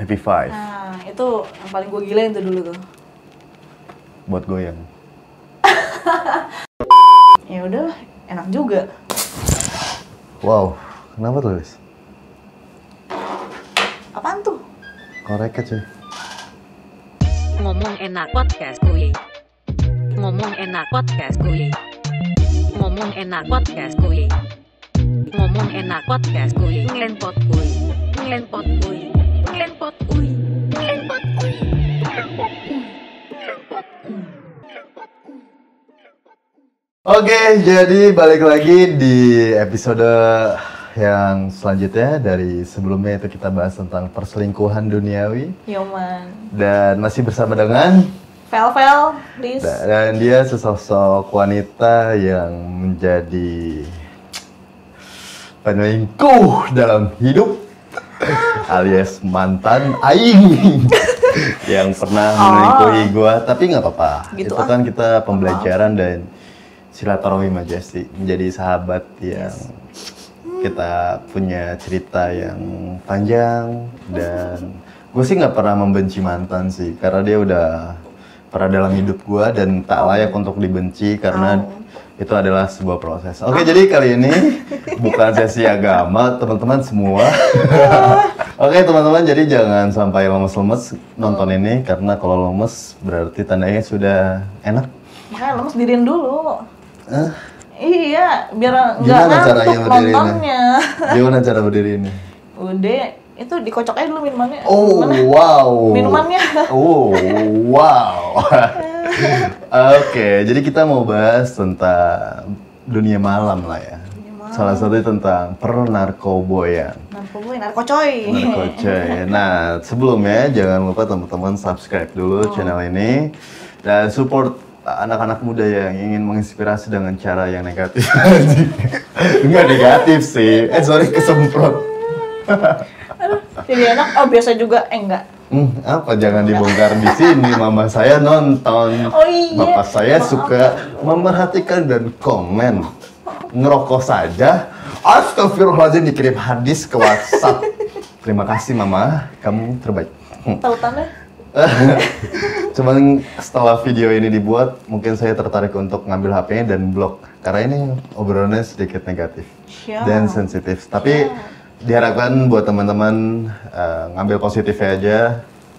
Happy Five Nah, itu yang paling gue gilain tuh dulu tuh. buat goyang. Ya udah, enak juga. Wow, kenapa tuh, Lis? Apaan tuh? Koreket cuy. Ngomong enak podcast kuy. Ngomong enak podcast kuy. Ngomong enak podcast kuy. Ngomong enak podcast kuy. Oke, jadi balik lagi di episode yang selanjutnya. Dari sebelumnya itu kita bahas tentang perselingkuhan duniawi. Yoman. dan masih bersama dengan Vel, Vel, please. dan dia sesosok wanita yang menjadi penyelingkuh dalam hidup alias mantan aing yang pernah melingkuhi gua. Tapi nggak apa-apa. Gitu itu ah. kan kita pembelajaran dan silaturahmi majesti menjadi sahabat yang kita punya cerita yang panjang dan gue sih nggak pernah membenci mantan sih karena dia udah pernah dalam hidup gua dan tak layak untuk dibenci karena itu adalah sebuah proses. Oke, jadi kali ini bukan sesi agama, teman-teman semua. Oke, teman-teman, jadi jangan sampai lemes-lemes nonton ini karena kalau lemes berarti tandanya sudah enak. Makanya lemes diriin dulu. Eh, Iya, biar nggak ngantuk nontonnya. Gimana cara berdiri ini? Udah, itu dikocok aja dulu minumannya. Oh, Mana? wow. Minumannya. Oh, wow. Oke, jadi kita mau bahas tentang dunia malam lah ya. Salah satu tentang pernarkoboyan. Narkoboy, narkocoy. Narkocoy. Nah, sebelumnya jangan lupa teman-teman subscribe dulu channel ini dan support anak-anak muda yang ingin menginspirasi dengan cara yang negatif. Enggak negatif sih. Eh sorry kesemprot. Aduh, jadi enak. Oh, biasa juga. Eh, enggak. Hmm, apa jangan dibongkar di sini. Mama saya nonton. Oh iya. Bapak saya Maaf. suka memerhatikan dan komen. Ngerokok saja. Astagfirullahaladzim dikirim hadis ke WhatsApp. Terima kasih Mama, kamu terbaik. Hmm. Tautannya? Cuman setelah video ini dibuat, mungkin saya tertarik untuk ngambil HP-nya dan blok. Karena ini obrolannya sedikit negatif Siap. dan sensitif. Tapi diharapkan buat teman-teman eh, ngambil positifnya aja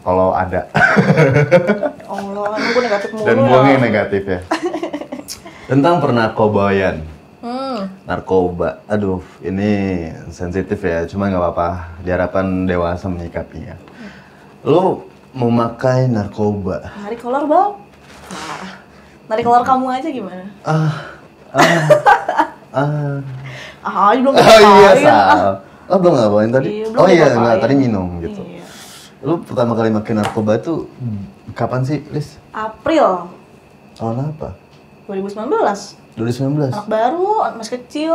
kalau ada. Ya Allah, aku negatif mulu dan ya. buang yang negatif ya. Tentang pernarkobayan. Hmm, Narkoba, aduh ini sensitif ya, cuma nggak apa-apa. Diharapkan dewasa menyikapinya. Lu memakai narkoba, narik kolor, Bang. Nah, narik kolor kamu aja gimana? ah, ah, ah. Ah, belum Oh iya, ngapain. Ah, Sal. Oh, belum ngapain tadi? Iya, belum oh iya, ngapain. enggak, tadi minum gitu. Iya. Lu pertama kali makin narkoba tuh kapan sih, Lis? April Tahun apa? 2019. 2019? Anak baru, masih kecil.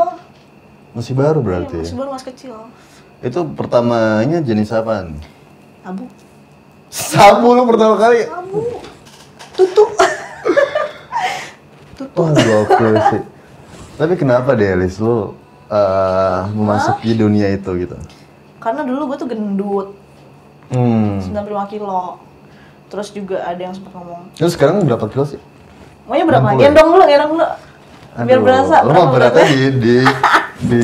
Masih baru Iya, berarti masih ya? baru, masih kecil. Itu pertamanya jenis apaan? Abu. Sabu lu pertama kali? Abu. Tutu. Tutu. Wah, gokil sih. Tapi kenapa deh, Lis, lu eh, memasuki dunia itu gitu? Karena dulu gue tuh gendut, Hmm. 95 kilo. Terus juga ada yang sempat ngomong, Terus sekarang berapa kilo sih? maunya berapa? 60 ya? Gendong dulu, gendong dulu. Biar berasa. Lu mah beratnya di, di, di,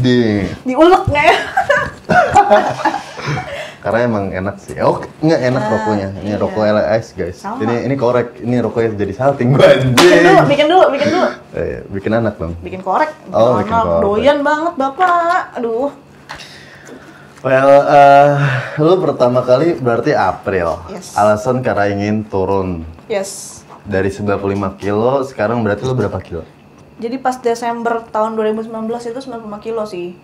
di, Diulek nggak ya? Karena emang enak sih. Oh, enggak enak rokoknya. Ini iya. rokok LS, guys. Sama. Ini ini korek. Ini rokoknya jadi salting gua bikin dulu, bikin dulu, bikin dulu. Eh, bikin anak dong. Bikin korek. Oh, bikin Anak, korek. Doyan banget bapak. Aduh. Well, eh, lu pertama kali berarti April. Yes. Alasan karena ingin turun Yes. dari 95 kilo, sekarang berarti lu berapa kilo? Jadi pas Desember tahun 2019 itu 95 kilo sih.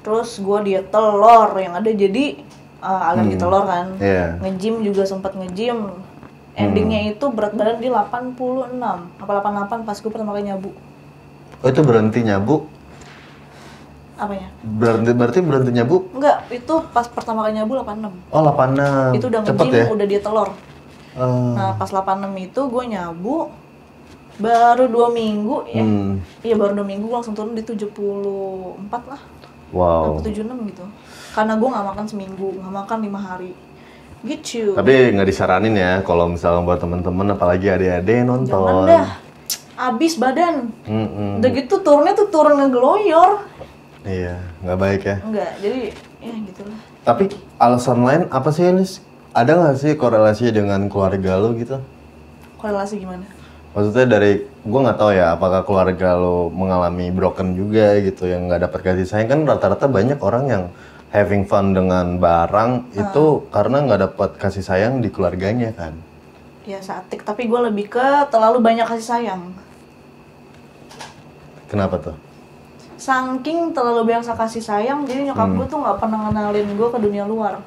Terus gue diet telur yang ada jadi uh, alergi telur kan. Iya. Nge-gym juga sempat nge-gym. Endingnya itu berat badan di 86 apa 88 pas gue pertama kali nyabu. Oh, itu berhenti nyabu? Apanya? Berhenti berarti berhenti nyabu? Enggak, itu pas pertama kali nyabu 86. Oh, 86. Itu udah nge-gym, ya? udah diet telur. Eh, Nah, pas 86 itu gue nyabu baru dua minggu ya. hmm. Iya, baru dua minggu langsung turun di 74 lah. Wow. Sampai 76 gitu. Karena gue nggak makan seminggu, nggak makan lima hari. gitu Tapi nggak disaranin ya kalau misalnya buat temen-temen apalagi adik-adik jangan nonton. dah abis badan Mm-mm. udah gitu turunnya tuh turun ngegeloyor Iya, nggak baik ya. enggak jadi ya gitulah Tapi alasan lain apa sih Elis? Ada nggak sih korelasi dengan keluarga lo gitu? korelasi gimana Maksudnya dari gue nggak tahu ya apakah keluarga lo mengalami broken juga gitu yang nggak dapat kasih sayang. Kan rata-rata banyak orang yang having fun dengan barang itu karena nggak dapat kasih sayang di keluarganya kan. ya satik tapi gue lebih ke terlalu banyak kasih sayang. Kenapa tuh? saking terlalu banyak kasih sayang jadi nyokap gue tuh nggak pernah ngenalin gue ke dunia luar.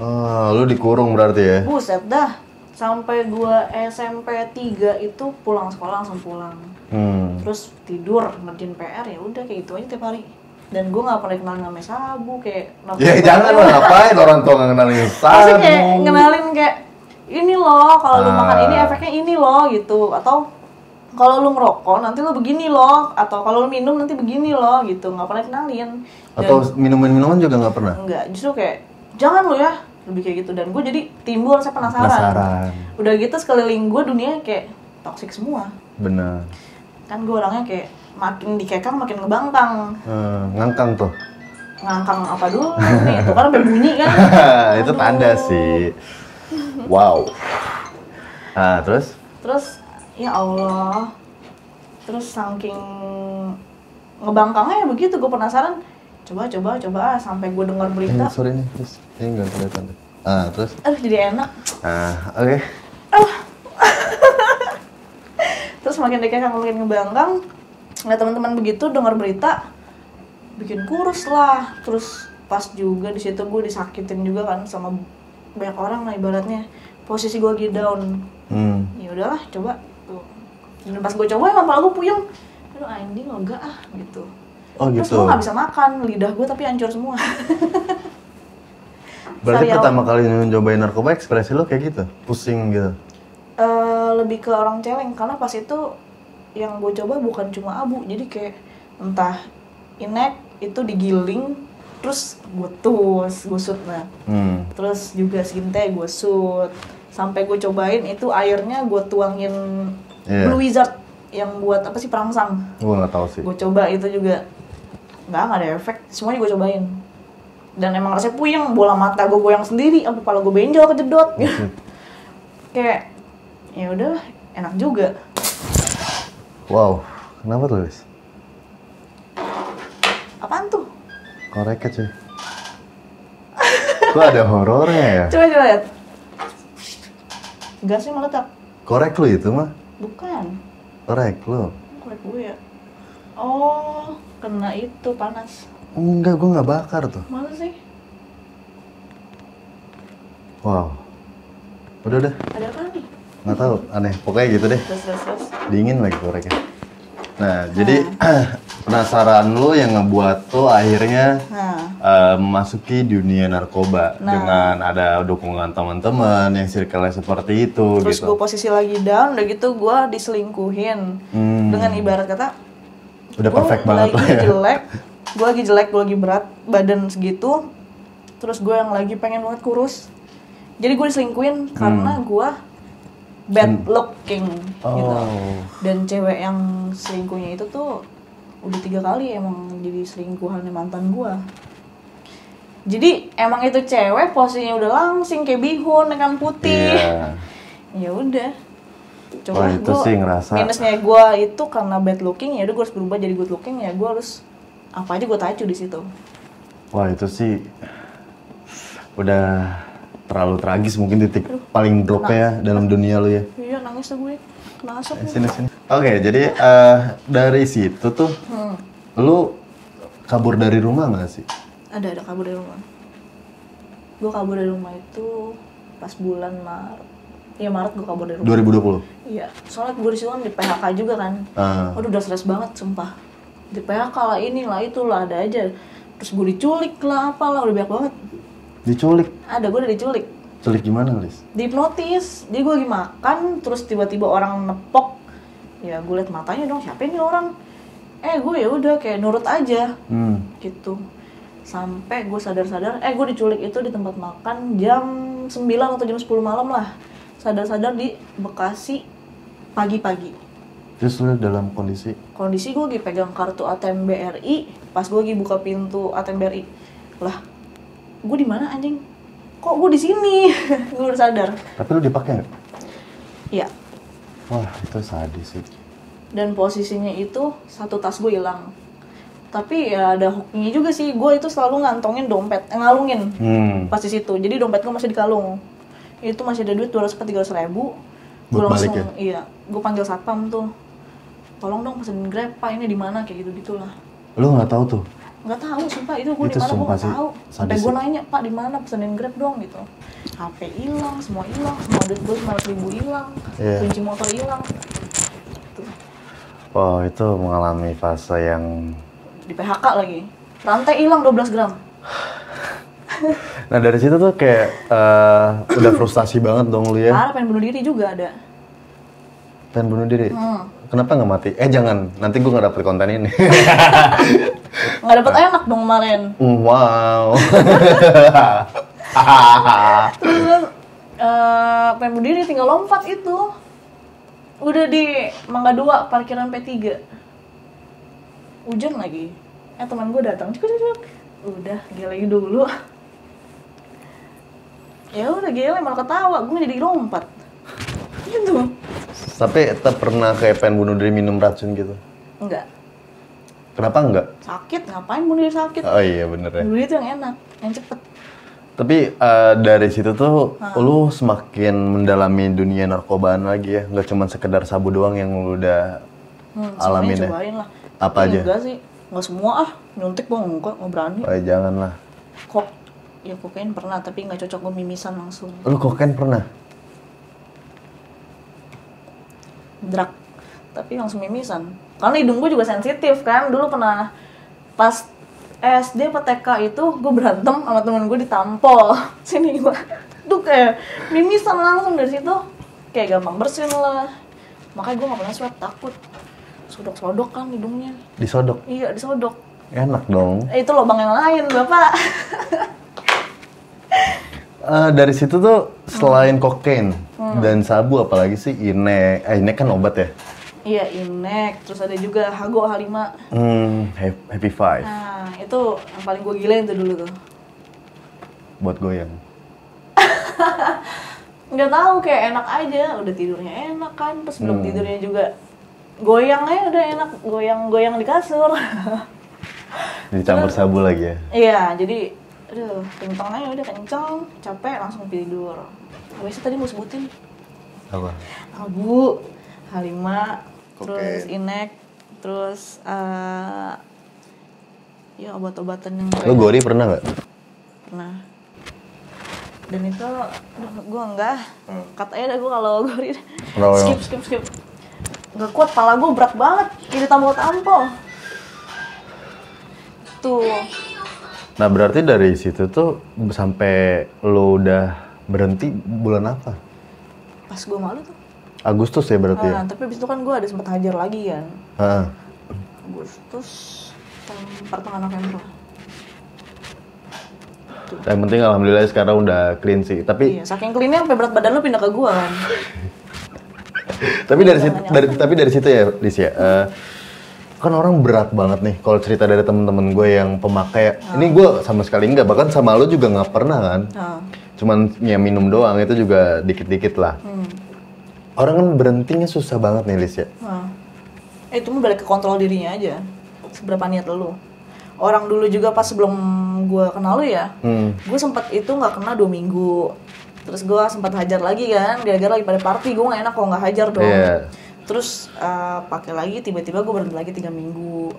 Oh, lu dikurung berarti ya? buset dah sampai gue SMP 3 itu pulang sekolah langsung pulang Hmm. terus tidur ngerjain PR ya udah kayak gitu aja tiap hari dan gue nggak pernah kenal namanya sabu kayak Ya jangan lah ngapain orang tua nggak kenalin Maksudnya sabu. kayak ngenalin kayak ini loh kalau lu Ah. makan ini efeknya ini loh gitu atau kalau lu ngerokok nanti lu begini loh atau kalau lu minum nanti begini loh gitu nggak pernah kenalin dan Atau minuman-minuman juga nggak pernah? enggak justru kayak jangan lu ya lebih kayak gitu dan gue jadi timbul rasa penasaran. Penasaran. udah gitu sekeliling gue dunia kayak toksik semua Benar. kan gue orangnya kayak makin dikekang makin ngebangkang Eh, ngangkang tuh. ngangkang apa dulu nih itu kan sampai bunyi kan itu tanda sih. Wow. Nah, terus? terus ya Allah terus saking ngebangkangnya ya begitu gue penasaran coba coba coba ah, sampai gue dengar Ini berita sorry nih, terus ini nggak kelihatan. Ah, terus? aduh jadi enak. Ah, oke. terus makin dikekang makin ngebangkang nggak teman-teman begitu dengar berita bikin kurus lah. Terus pas juga di situ gue disakitin juga kan sama banyak orang lah ibaratnya. Posisi gue lagi down. Hmm. ya udahlah coba. Tuh. Dan pas gue coba emang kepala gue puyeng. Aduh anjing lega ah gitu Oh terus gitu. gue nggak bisa makan lidah gue tapi hancur semua Berarti Sariawan. pertama kali nyobain narkoba ekspresi lo kayak gitu, pusing gitu. Eh, lebih ke orang celeng karena pas itu yang gue coba bukan cuma abu jadi kayak entah inek itu digiling terus gue tus gue sut nah Hmm. terus juga sinte gue sut sampai gue cobain itu airnya gue tuangin Iya. blue wizard yang buat apa sih perangsang Gue nggak tahu sih. gue coba itu juga nggak nggak ada efek semuanya gue cobain dan emang rasanya puyeng bola mata gue goyang sendiri sampai kepala gue benjol kejedot kayak ya udah enak juga Wow, kenapa tuh, Lis? apaan tuh Koreket sih. Kok ada horornya ya? coba coba lihat gasnya meletak Korek lu itu mah? bukan Korek lu? korek gue ya oh kena itu panas Enggak, gue nggak bakar tuh. mana sih Wow. Udah udah, ada apa nih nggak tahu, aneh. Pokoknya gitu deh. terus terus terus Dingin lagi koreknya. Nah, jadi penasaran lu yang ngebuat tuh akhirnya nah memasuki dunia narkoba Nah. dengan ada dukungan teman-teman yang circle seperti itu terus gitu. gue posisi lagi down udah gitu gue diselingkuhin Hmm. dengan ibarat kata Udah gua perfect banget lagi lah ya. jelek gue lagi jelek gue lagi berat badan segitu. Terus gue yang lagi pengen banget kurus. Jadi gue diselingkuhin karena gue bad looking gitu. Oh. dan cewek yang selingkuhnya itu tuh udah tiga kali emang jadi selingkuhannya mantan gue jadi emang itu cewek posisinya udah langsing kayak bihun dengan putih. Iya. ya udah coba Wah, itu gua- sih ngerasa. minusnya gue itu karena bad looking ya udah gue harus berubah jadi good looking ya gue harus apa aja gue tacu di situ Wah, itu sih udah terlalu tragis mungkin titik paling dropnya ya dalam dunia lu ya. iya nangis tuh gue kena asap. Sini sini. Oke, jadi eh, dari situ tuh Hmm. lu kabur dari rumah nggak sih? ada ada kabur dari rumah gue kabur dari rumah itu pas bulan Maret Iya Maret gue kabur dari rumah. 2020. iya soalnya gue di situ kan di PHK juga kan. Ah. Waduh udah stres banget sumpah. Di PHK lah inilah itulah ada aja. Terus gue diculik lah apalah udah banyak banget. Diculik. ada gue udah diculik. Culik gimana, Lis? dihipnotis jadi gue lagi makan terus tiba-tiba orang nepok. Ya gue liat matanya dong siapa ini orang? Eh gue ya udah kayak nurut aja. Hmm. gitu. Sampai gue sadar-sadar eh gue diculik itu di tempat makan jam 9 atau jam 10 malam lah sadar-sadar di Bekasi pagi-pagi. Terus lu dalam kondisi? Kondisi gue lagi pegang kartu ATM BRI pas gue lagi buka pintu ATM BRI lah gue di mana anjing? Kok gue di sini? Gue udah sadar. Tapi lu dipakai iya. Wah itu sadis sih. dan posisinya itu satu tas gue hilang. Tapi ya ada hokinya juga sih. Gue itu selalu ngantongin dompet eh, ngalungin Hmm. pas di situ. Jadi dompet gue masih di kalung itu masih ada duit 200 tiga ribu. Gue langsung balik iya gue panggil satpam tuh. Tolong dong pesenin grab pak ini di mana? Kayak gitu gitulah Lu nggak tahu tuh? nggak tahu sumpah itu gue di mana? Gue nggak tahu. Sampai gue nanya pak di mana? Pesenin grab dong gitu. Hp hilang semua hilang semua duit gue lima ribu hilang Iya. kunci motor hilang. Oh itu mengalami fase yang di PHK lagi. Rantai hilang 12 gram Nah dari situ tuh kayak eh, udah frustasi banget dong lu ya. parah pengen bunuh diri juga ada Pengen bunuh diri. Hmm. Kenapa nggak mati? Eh jangan, nanti gue nggak dapet konten ini. nggak dapet enak dong kemarin Hmm, wow. terus eh, pengen bunuh diri tinggal lompat itu udah di Mangga 2 parkiran P3 hujan lagi eh teman gue datang cuk cuk cuk. udah gila dulu ya udah gila malah ketawa. Gue jadi lompat. Gitu. Tapi tetap pernah kayak pengen bunuh diri minum racun gitu. enggak. Kenapa enggak? sakit ngapain bunuh diri sakit? Oh iya bener ya. bunuh diri itu yang enak yang cepet. Tapi eh, dari situ tuh lu semakin mendalami dunia narkobaan lagi ya, nggak cuma sekedar sabu doang yang lu udah hmm, alamin ya. lah. Apa Tapi aja? enggak sih. Nggak semua ah. Nyuntik enggak nggak berani. Oh jangan lah. kok ya kokain pernah tapi nggak cocok gue mimisan langsung. Lu kokain pernah? drak tapi langsung mimisan. Karena hidung gue juga sensitif kan? Dulu pernah pas SD apa TK itu gue berantem sama temen gue ditampol sini gue tuh kayak mimisan langsung dari situ. Kayak gampang bersin lah. Makanya gue gak pernah swab takut. Sodok-sodok kan hidungnya. Disodok. iya disodok. Enak dong. eh, itu lubang yang lain bapak Eh, dari situ tuh selain kokain Hmm. dan sabu apalagi sih inek. Eh inek kan obat ya. iya inek terus ada juga hago H5 Hmm, Hap- happy five nah itu yang paling gue gilain tuh dulu tuh buat goyang. nggak tahu kayak enak aja udah tidurnya enak kan terus belum Hmm. tidurnya juga goyang aja udah enak goyang goyang di kasur Dicampur sabu lagi ya. iya jadi aduh kenceng aja udah kenceng capek langsung tidur. Habis itu tadi mau sebutin. Apa? abu halima terus Kokain. inek terus eh ya obat-obatan yang Lu gori pernah nggak? pernah. Dan itu aduh, gue enggak. Katanya dah gue kalau gue Kenapa skip skip skip. Nggak kuat pala gue berat banget. Jadi tampol tampol. Tuh Nah berarti dari situ tuh sampai lu udah berhenti bulan apa? pas gue malu tuh Agustus ya berarti ya? nah, tapi abis itu kan gue ada sempat hajar lagi kan Heeh. Agustus pertengahan November Yang penting alhamdulillah sekarang udah clean sih. Tapi iya saking cleannya sampai berat badan lu pindah ke gue kan tapi dari situ dari tapi dari situ ya, Lis ya. eh, kan orang berat banget nih kalau cerita dari temen-temen gue yang pemakai. Ini gue sama sekali enggak, bahkan sama lo juga nggak pernah kan. nah, Cuman ya minum doang itu juga dikit-dikit lah. hmm. Orang kan berhentinya susah banget nih Lis ya. Nah, eh, itu balik ke kontrol dirinya aja. Seberapa niat lu. Orang dulu juga pas sebelum gue kenal lu ya, Hmm. gue sempet itu nggak kena dua minggu. Terus gue sempat hajar lagi kan, gara-gara lagi pada party gue nggak enak kalau nggak hajar dong. Iya. Terus eh, pakai lagi, tiba-tiba gue berhenti lagi tiga minggu.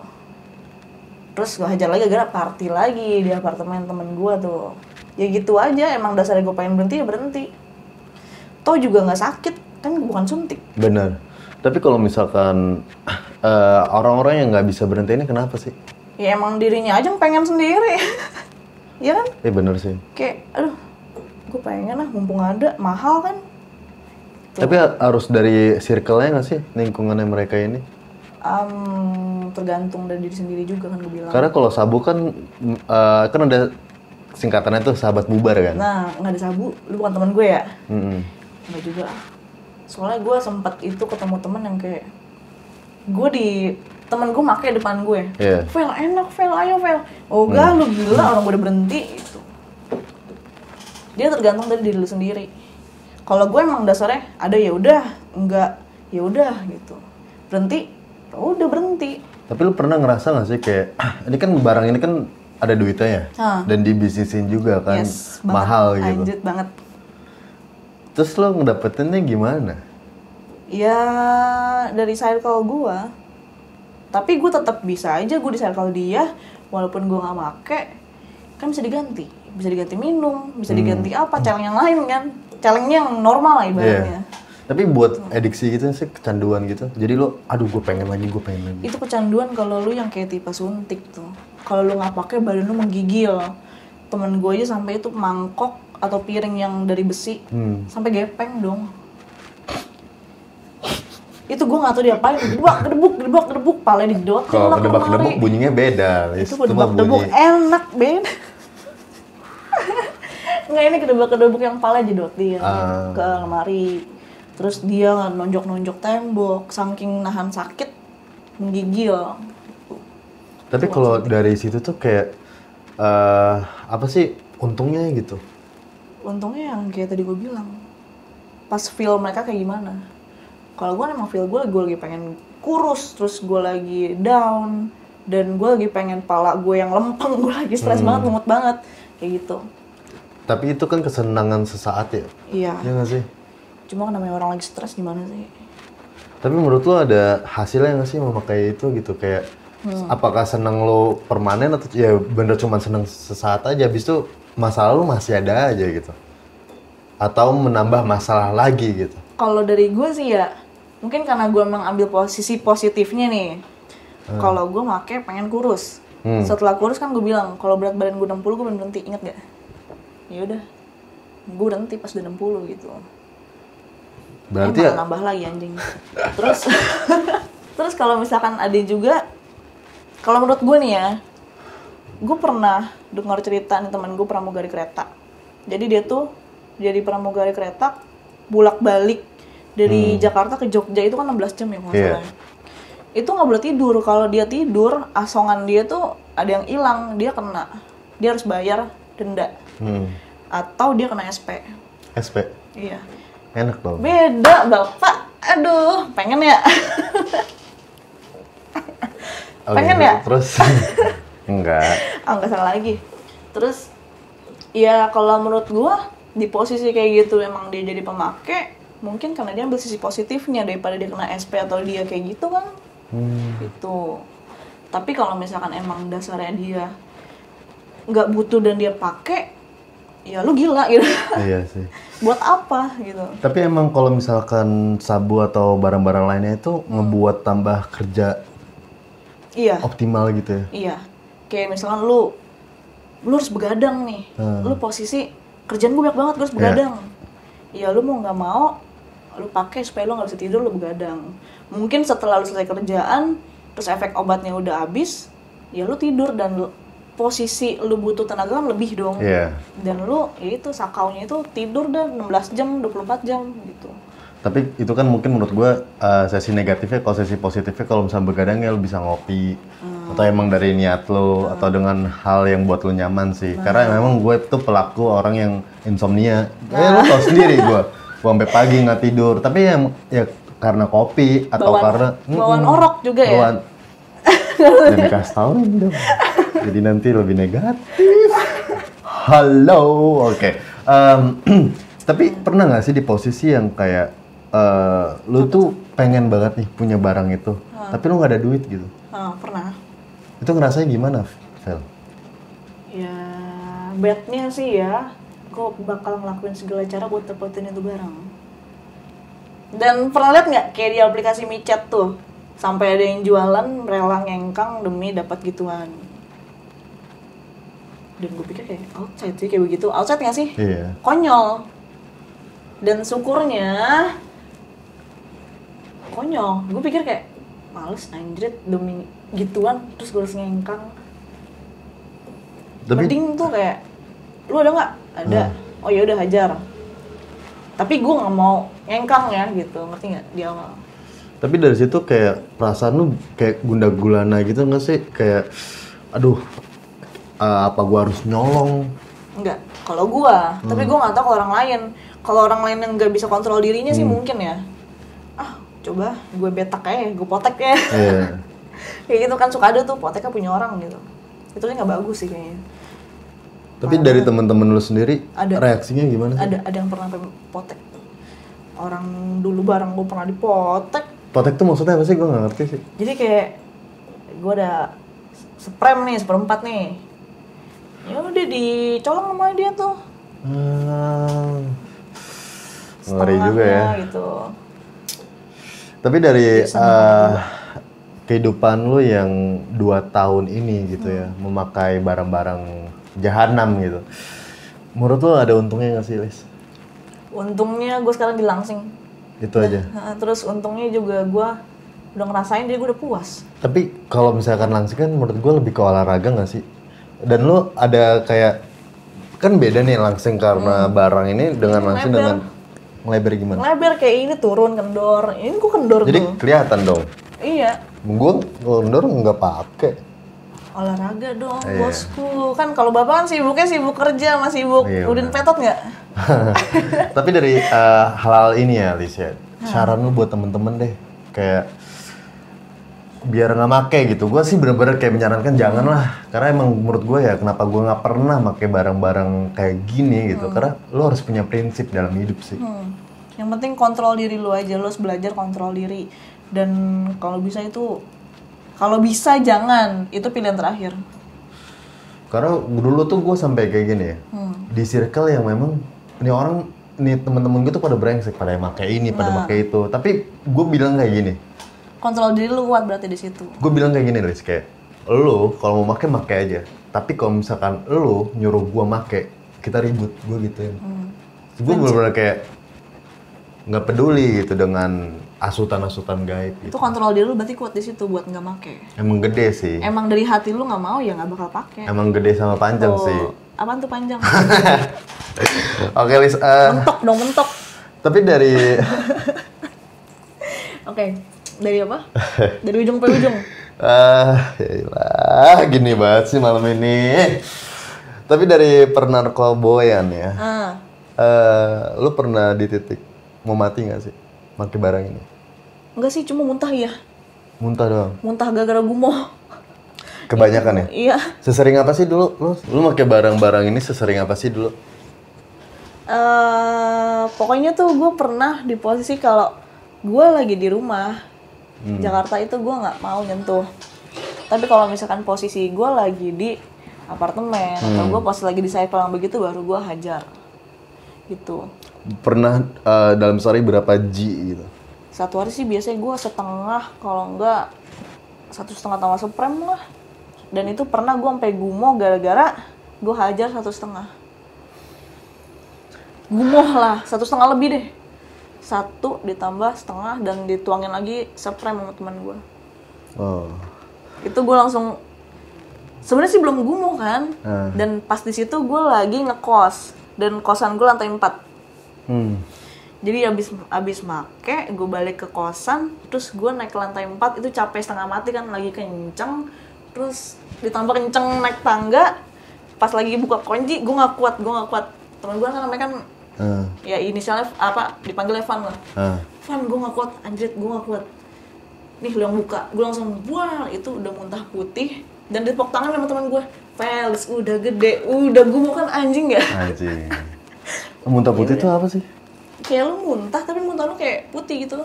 Terus gue hajar lagi gara-gara party lagi di apartemen temen gue tuh. Ya gitu aja, emang dasarnya gue pengen berhenti ya berhenti. Toh juga nggak sakit, kan bukan suntik. Bener. Tapi kalau misalkan eh, orang-orang yang nggak bisa berhenti ini kenapa sih? ya emang dirinya aja pengen sendiri ya kan Eh bener sih. kayak aduh gue pengen lah mumpung ada mahal kan Tapi harus dari circle-nya nggak sih lingkungannya mereka ini? Am, tergantung dari diri sendiri juga kan gue bilang Karena kalau sabu kan mm, eh, kan ada singkatannya tuh sahabat bubar kan? nah nggak ada sabu lu bukan teman gue ya Mm-mm. Enggak juga. Soalnya gue sempat itu ketemu temen yang kayak gue di temen gue make depan gue. Iya. Vel enak, Vel ayo Vel. Oh enggak, lu gila orang gue udah berhenti itu. Dia tergantung dari diri lu sendiri. Kalau gue emang dasarnya ada ya udah, enggak ya udah gitu. Berhenti, ya udah berhenti. Tapi lu pernah ngerasa gak sih kayak ini kan barang ini kan ada duitnya ya Hah. dan dibisnisin juga kan Yes, banget. mahal gitu. Anjir banget. Terus lo ngedapetinnya gimana? Ya dari circle gue Tapi gue tetap bisa aja gue di circle dia Walaupun gue gak make Kan bisa diganti Bisa diganti minum Bisa Hmm. diganti apa Challenge yang lain kan Challenge yang normal lah ibaratnya Iya. Tapi buat adiksi gitu sih kecanduan gitu. Jadi lo, aduh gue pengen lagi, gue pengen lagi. Itu kecanduan kalau lu yang kayak tipe suntik tuh Kalau lu gak pakai badan lu menggigil Temen gue aja sampai itu mangkok Atau piring yang dari besi Hmm. Sampai gepeng dong itu gue gak tau diapain gedebak gedebuk gedebak gedebuk palanya didot Kalau kedebak-kedebuk lemari. bunyinya beda. Itu kedebuk bunyi- enak beda nggak ini kedebak kedebuk yang pala jedot dia Ah. ke lemari terus dia nonjok nonjok tembok saking nahan sakit menggigil Tapi kalau dari situ tuh kayak eh apa sih untungnya gitu? untungnya yang kayak tadi gue bilang pas feel mereka kayak gimana kalau gue emang feel gue gue lagi pengen kurus terus gue lagi down dan gue lagi pengen pala gue yang lempeng gue lagi stres Hmm. banget lumut banget kayak gitu Tapi itu kan kesenangan sesaat ya, iya ya nggak sih? cuma kan namanya orang lagi stres gimana sih Tapi menurut lo ada hasilnya nggak sih memakai itu gitu kayak Hmm. apakah seneng lo permanen atau ya bener cuma seneng sesaat aja, habis itu masalah lo masih ada aja gitu? Atau menambah masalah lagi gitu? kalau dari gue sih ya mungkin karena gue emang ambil posisi positifnya nih kalau gue make pengen kurus Hmm. setelah kurus kan gue bilang kalau berat badan gue 60 gue pengen berhenti inget gak ya udah. Gue berhenti pas udah 60 gitu. Berarti ya malah nambah lagi anjing. Terus terus kalau misalkan ada juga kalau menurut gue nih ya gue pernah dengar cerita nih teman gue pramugari kereta. Jadi dia tuh jadi pramugari kereta bolak balik dari Jakarta ke Jogja. Itu kan 16 jam ya Iya. salah ya. itu nggak boleh tidur. Kalau dia tidur asongan dia tuh ada yang hilang. Dia kena. Dia harus bayar denda hmm, atau dia kena SP SP iya enak dong. Beda, Bapak. Aduh, pengen ya? Oke, pengen ya? Terus enggak. ah, nggak salah lagi. Terus, ya kalau menurut gua, di posisi kayak gitu emang dia jadi pemake, mungkin karena dia ambil sisi positifnya daripada dia kena SP atau dia kayak gitu kan. Hmm. Itu. Tapi kalau misalkan emang dasarnya dia nggak butuh dan dia pakai, ya lu gila gitu. Iya sih. Buat apa gitu. Tapi emang kalau misalkan sabu atau barang-barang lainnya itu ngebuat tambah kerja Iya. optimal gitu ya. Iya. Kayak misalkan lu lu harus begadang nih. Hmm. Lu posisi kerjaan gue banyak banget, gue harus begadang. Iya, lu mau nggak mau lu pakai supaya lu nggak bisa tidur lu begadang. Mungkin setelah lu selesai kerjaan, terus efek obatnya udah habis, ya lu tidur dan lu- posisi lu butuh tenaga kan lebih dong. Iya. Dan lu ya itu sakaunya itu tidur dah 16 jam, 24 jam gitu. Tapi itu kan mungkin menurut gue uh, sesi negatifnya, kalau sesi positifnya kalau misalnya begadang ya lu bisa ngopi atau emang dari niat lo atau dengan hal yang buat lo nyaman sih. Karena memang gue tuh pelaku orang yang insomnia. Eh lo tau sendiri gue, gue sampai pagi nggak tidur. Tapi ya, ya karena kopi atau Bawaan- karena bawaan Mm-mm. orok juga ya? Bawaan- Jangan dikasih tau dong. Jadi nanti lebih negatif. Halo, oke. Em, tapi pernah nggak sih di posisi yang kayak eh, lu tuh pengen banget nih punya barang itu, tapi lu nggak ada duit gitu. Ah, pernah. Itu ngerasanya gimana, Vel? Ya, bednya sih ya, gue bakal ngelakuin segala cara buat dapetin itu barang. Dan pernah lihat nggak kayak di aplikasi micet tuh, sampai ada yang jualan rela ngengkang demi dapat gituan. Dan gue pikir kayak outside sih kayak begitu, outside nggak sih? Iya. Konyol. Dan syukurnya konyol. Gue pikir kayak males anjrit demi gituan terus gue harus ngengkang Tapi Mending tuh kayak lu ada nggak ada oh ya udah hajar tapi gue nggak mau ngengkang ya gitu ngerti nggak di awal Tapi dari situ kayak perasaan lu kayak gunda gulana gitu nggak sih? Kayak aduh eh, apa gua harus nyolong? Enggak, kalau gua, tapi gua nggak tahu kalau orang lain. Kalau orang lain yang nggak bisa kontrol dirinya sih mungkin ya. Ah, coba gue betak aja, gue potek ya. Iya. Kayak gitu kan suka ada tuh poteknya punya orang gitu. Itu nggak bagus sih kayaknya. Tapi dari temen-temen lu sendiri Ada. reaksinya gimana sih? Ada ada yang pernah potek. Orang dulu bareng gue pernah dipotek. Potek tuh maksudnya apa sih? Gua nggak ngerti sih. Jadi kayak gue ada sprem nih, seperempat nih. Ya udah dicolong sama dia tuh. Ah, ngeri juga ya. Gitu. Tapi dari eh, kehidupan lu yang dua tahun ini gitu ya, memakai barang-barang jahanam gitu. Menurut lu ada untungnya nggak sih, Lis? Untungnya gue sekarang di Langsing. Itu aja. Terus untungnya juga gue udah ngerasain jadi gue udah puas. Tapi kalau misalkan langsing kan menurut gue lebih ke olahraga nggak sih? Dan lu ada kayak kan beda nih langsing karena barang ini dengan langsing Lebar. dengan lebar gimana? Lebar kayak ini turun kendor. Ini gue kendor Jadi tuh. kelihatan dong. Iya. Gue kendor nggak pakai. Olahraga dong, Iya. bosku. Kan kalau bapak kan sibuknya sibuk kerja, masih sibuk Iya, udin petot nggak? Tapi dari eh, hal-hal ini ya, Lis ya. Saran lu buat temen-temen deh, kayak biar nggak make gitu. Gue sih bener-bener kayak menyarankan jangan lah, karena emang menurut gue ya kenapa gue nggak pernah make barang-barang kayak gini gitu. Karena lu harus punya prinsip dalam hidup sih. Hmm. Yang penting kontrol diri lu aja, lu harus belajar kontrol diri. Dan kalau bisa itu, kalau bisa jangan, itu pilihan terakhir. Karena dulu tuh gue sampai kayak gini ya, di circle yang memang ini orang ini temen-temen gue tuh pada brengsek, pada yang make ini, pada make itu. Tapi gue bilang kayak gini, Kontrol diri lu kuat berarti di situ. gue bilang kayak gini Lis, kayak lu kalau mau make make aja. Tapi kalau misalkan lu nyuruh gue make, kita ribut, gue gituin. Gue bener-bener kayak nggak peduli gitu dengan asutan-asutan gaib gitu. Itu kontrol diri lu berarti kuat di situ buat nggak make. Emang gede sih, Emang dari hati lu nggak mau ya nggak bakal pakai. emang gede sama panjang Tuh. sih. Apaan tuh panjang? Oke Lis, eh, mentok dong mentok. tapi dari Oke, dari apa? Dari ujung ke ujung. Ah, yaelah, gini banget sih malam ini. Tapi dari pernarkoboyan ya, Ah, eh, lu pernah di titik mau mati nggak sih pakai barang ini? enggak sih cuma muntah ya. Muntah doang. Muntah gara-gara gumoh. Kebanyakan ya. Iya. Sesering apa sih dulu lu? Lu pakai barang-barang ini sesering apa sih dulu? eh pokoknya tuh gue pernah di posisi kalau gue lagi di rumah Jakarta itu gue nggak mau nyentuh. Tapi kalau misalkan posisi gue lagi di apartemen atau gue pas lagi di cycle yang begitu baru gue hajar gitu. Pernah eh, dalam sehari berapa G gitu? Satu hari sih biasanya gue setengah kalau enggak satu setengah tambah seprem lah. Dan itu pernah gue sampai gumoh gara-gara gue hajar satu setengah. Gumoh lah, satu setengah lebih deh. Satu ditambah setengah dan dituangin lagi seprem sama teman gue. Oh. Itu gue langsung sebenarnya sih belum gumoh kan. Ah. Dan pas di situ gue lagi ngekos dan kosan gue lantai 4. Hmm. Jadi abis abis make, gue balik ke kosan, terus gue naik ke lantai 4 itu capek setengah mati kan lagi kenceng, terus ditambah kenceng naik tangga, pas lagi buka kunci gue nggak kuat, gue nggak kuat. Temen gue kan namanya kan Ah, ya inisialnya apa dipanggil Evan lah. ah. Van gue nggak kuat, anjrit gue nggak kuat. Nih lu yang buka, gue langsung buang itu udah muntah putih dan ditepok tangan sama teman gue. Fels udah gede, udah gue mau kan anjing ya. Anjing. Muntah putih itu apa sih? Kayak lu muntah tapi muntah lu kayak putih gitu.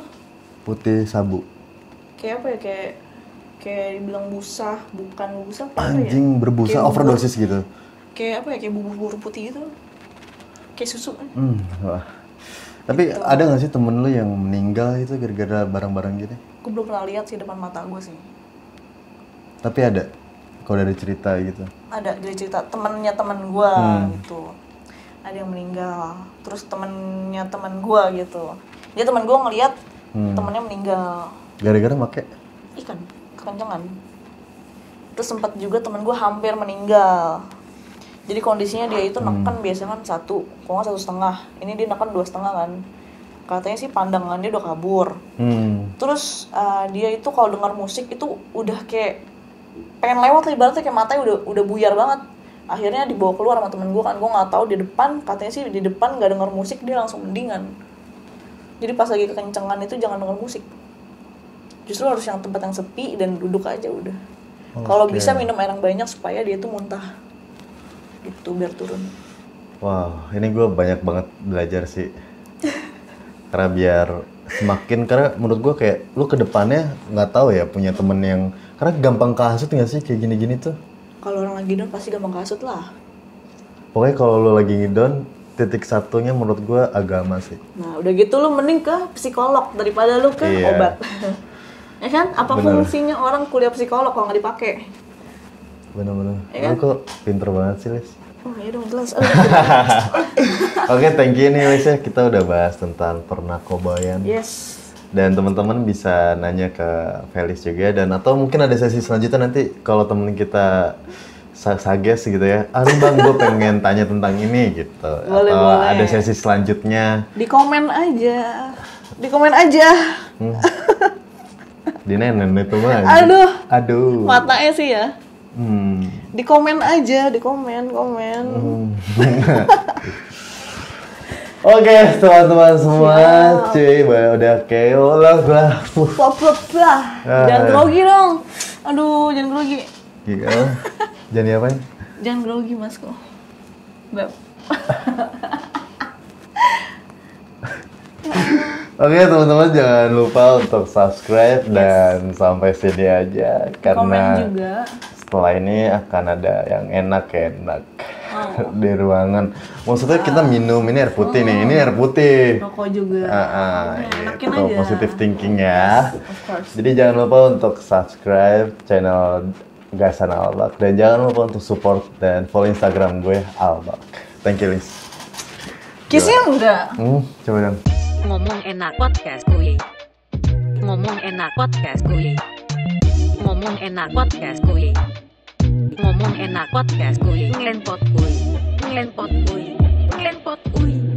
Putih sabu. kayak apa ya kayak kayak dibilang busa bukan busa apa ya Anjing berbusa Kayak overdosis gitu. kayak apa ya kayak bubur-bubur putih gitu kayak susu kan Hmm, wah. Tapi ada nggak sih temen lu yang meninggal itu gara-gara barang-barang gini? gue belum pernah lihat sih depan mata gue sih Tapi ada. Kalau dari cerita gitu. ada dari cerita temennya temen gue Hmm. gitu ada yang meninggal terus temennya temen gue gitu dia temen gue ngeliat Hmm. temennya meninggal Gara-gara make ikan kekencangan terus sempat juga temen gue hampir meninggal jadi kondisinya dia itu Hmm. neken biasanya kan satu kalau nggak satu setengah. Ini dia neken dua setengah kan. Katanya sih pandangannya udah kabur. Hmm. terus uh, dia itu kalau dengar musik itu udah kayak pengen lewat lah ibaratnya kayak matanya udah udah buyar banget. Akhirnya dibawa keluar sama temen gue kan. Gue nggak tahu di depan katanya sih di depan nggak dengar musik dia langsung mendingan. Jadi pas lagi kekencengan itu jangan dengar musik. Justru harus yang tempat yang sepi dan duduk aja udah. Kalau Oke. bisa minum air yang banyak supaya dia tuh muntah gitu biar turun Wow, ini gue banyak banget belajar sih. karena biar semakin karena menurut gue kayak lu ke depannya nggak tahu ya punya temen yang karena gampang kasut nggak sih kayak gini-gini tuh. kalau orang lagi down pasti gampang kasut lah Pokoknya kalau lu lagi ngidon titik satunya menurut gue agama sih. Nah, udah gitu lu mending ke psikolog daripada lu ke Iya. obat. ya kan? Apa Bener. fungsinya orang kuliah psikolog kalau nggak dipakai? Bener-bener. Iya Lu kok pinter banget sih, Lis. Oh, iya dong jelas. Oke, thank you nih Lis ya. Kita udah bahas tentang pernakobayan. yes. Dan teman-teman bisa nanya ke Felis juga dan atau mungkin ada sesi selanjutnya nanti kalau temen kita sa- sages gitu ya. Ah bang, gue pengen tanya tentang ini gitu. Boleh, atau boleh. ada sesi selanjutnya. Di komen aja. Di komen aja. Hmm. Di nenen itu mah. Aduh. Aduh. Matanya sih ya. Hmm. Di komen aja, di komen, komen. Oke, teman-teman semua, cuy, udah keo lah lah. Ah. Jangan grogi dong. Aduh, jangan grogi. Gila. Jangan diapain? Jangan grogi, masku. Beb. Oke teman-teman jangan lupa untuk subscribe dan sampai sini aja Komen karena juga. Setelah ini akan ada yang enak-enak Oh. di ruangan. Maksudnya kita minum ini air putih nih, ini air putih. Rokok juga. Ah, ah, Ya, enakin gitu, aja. positive thinking ya. Of course. Jadi jangan lupa untuk subscribe channel Gasan Albak dan jangan lupa untuk support dan follow Instagram gue Albak. Thank you Lis. Kissnya enggak? Hmm, coba dong. Ngomong enak podcast kuy. Ngomong enak podcast kuy. Ngomong enak podcast kuy. Ngomong enak podcast kuy. Ngelenpot kuy. Ngelenpot kuy. Ngelenpot kuy.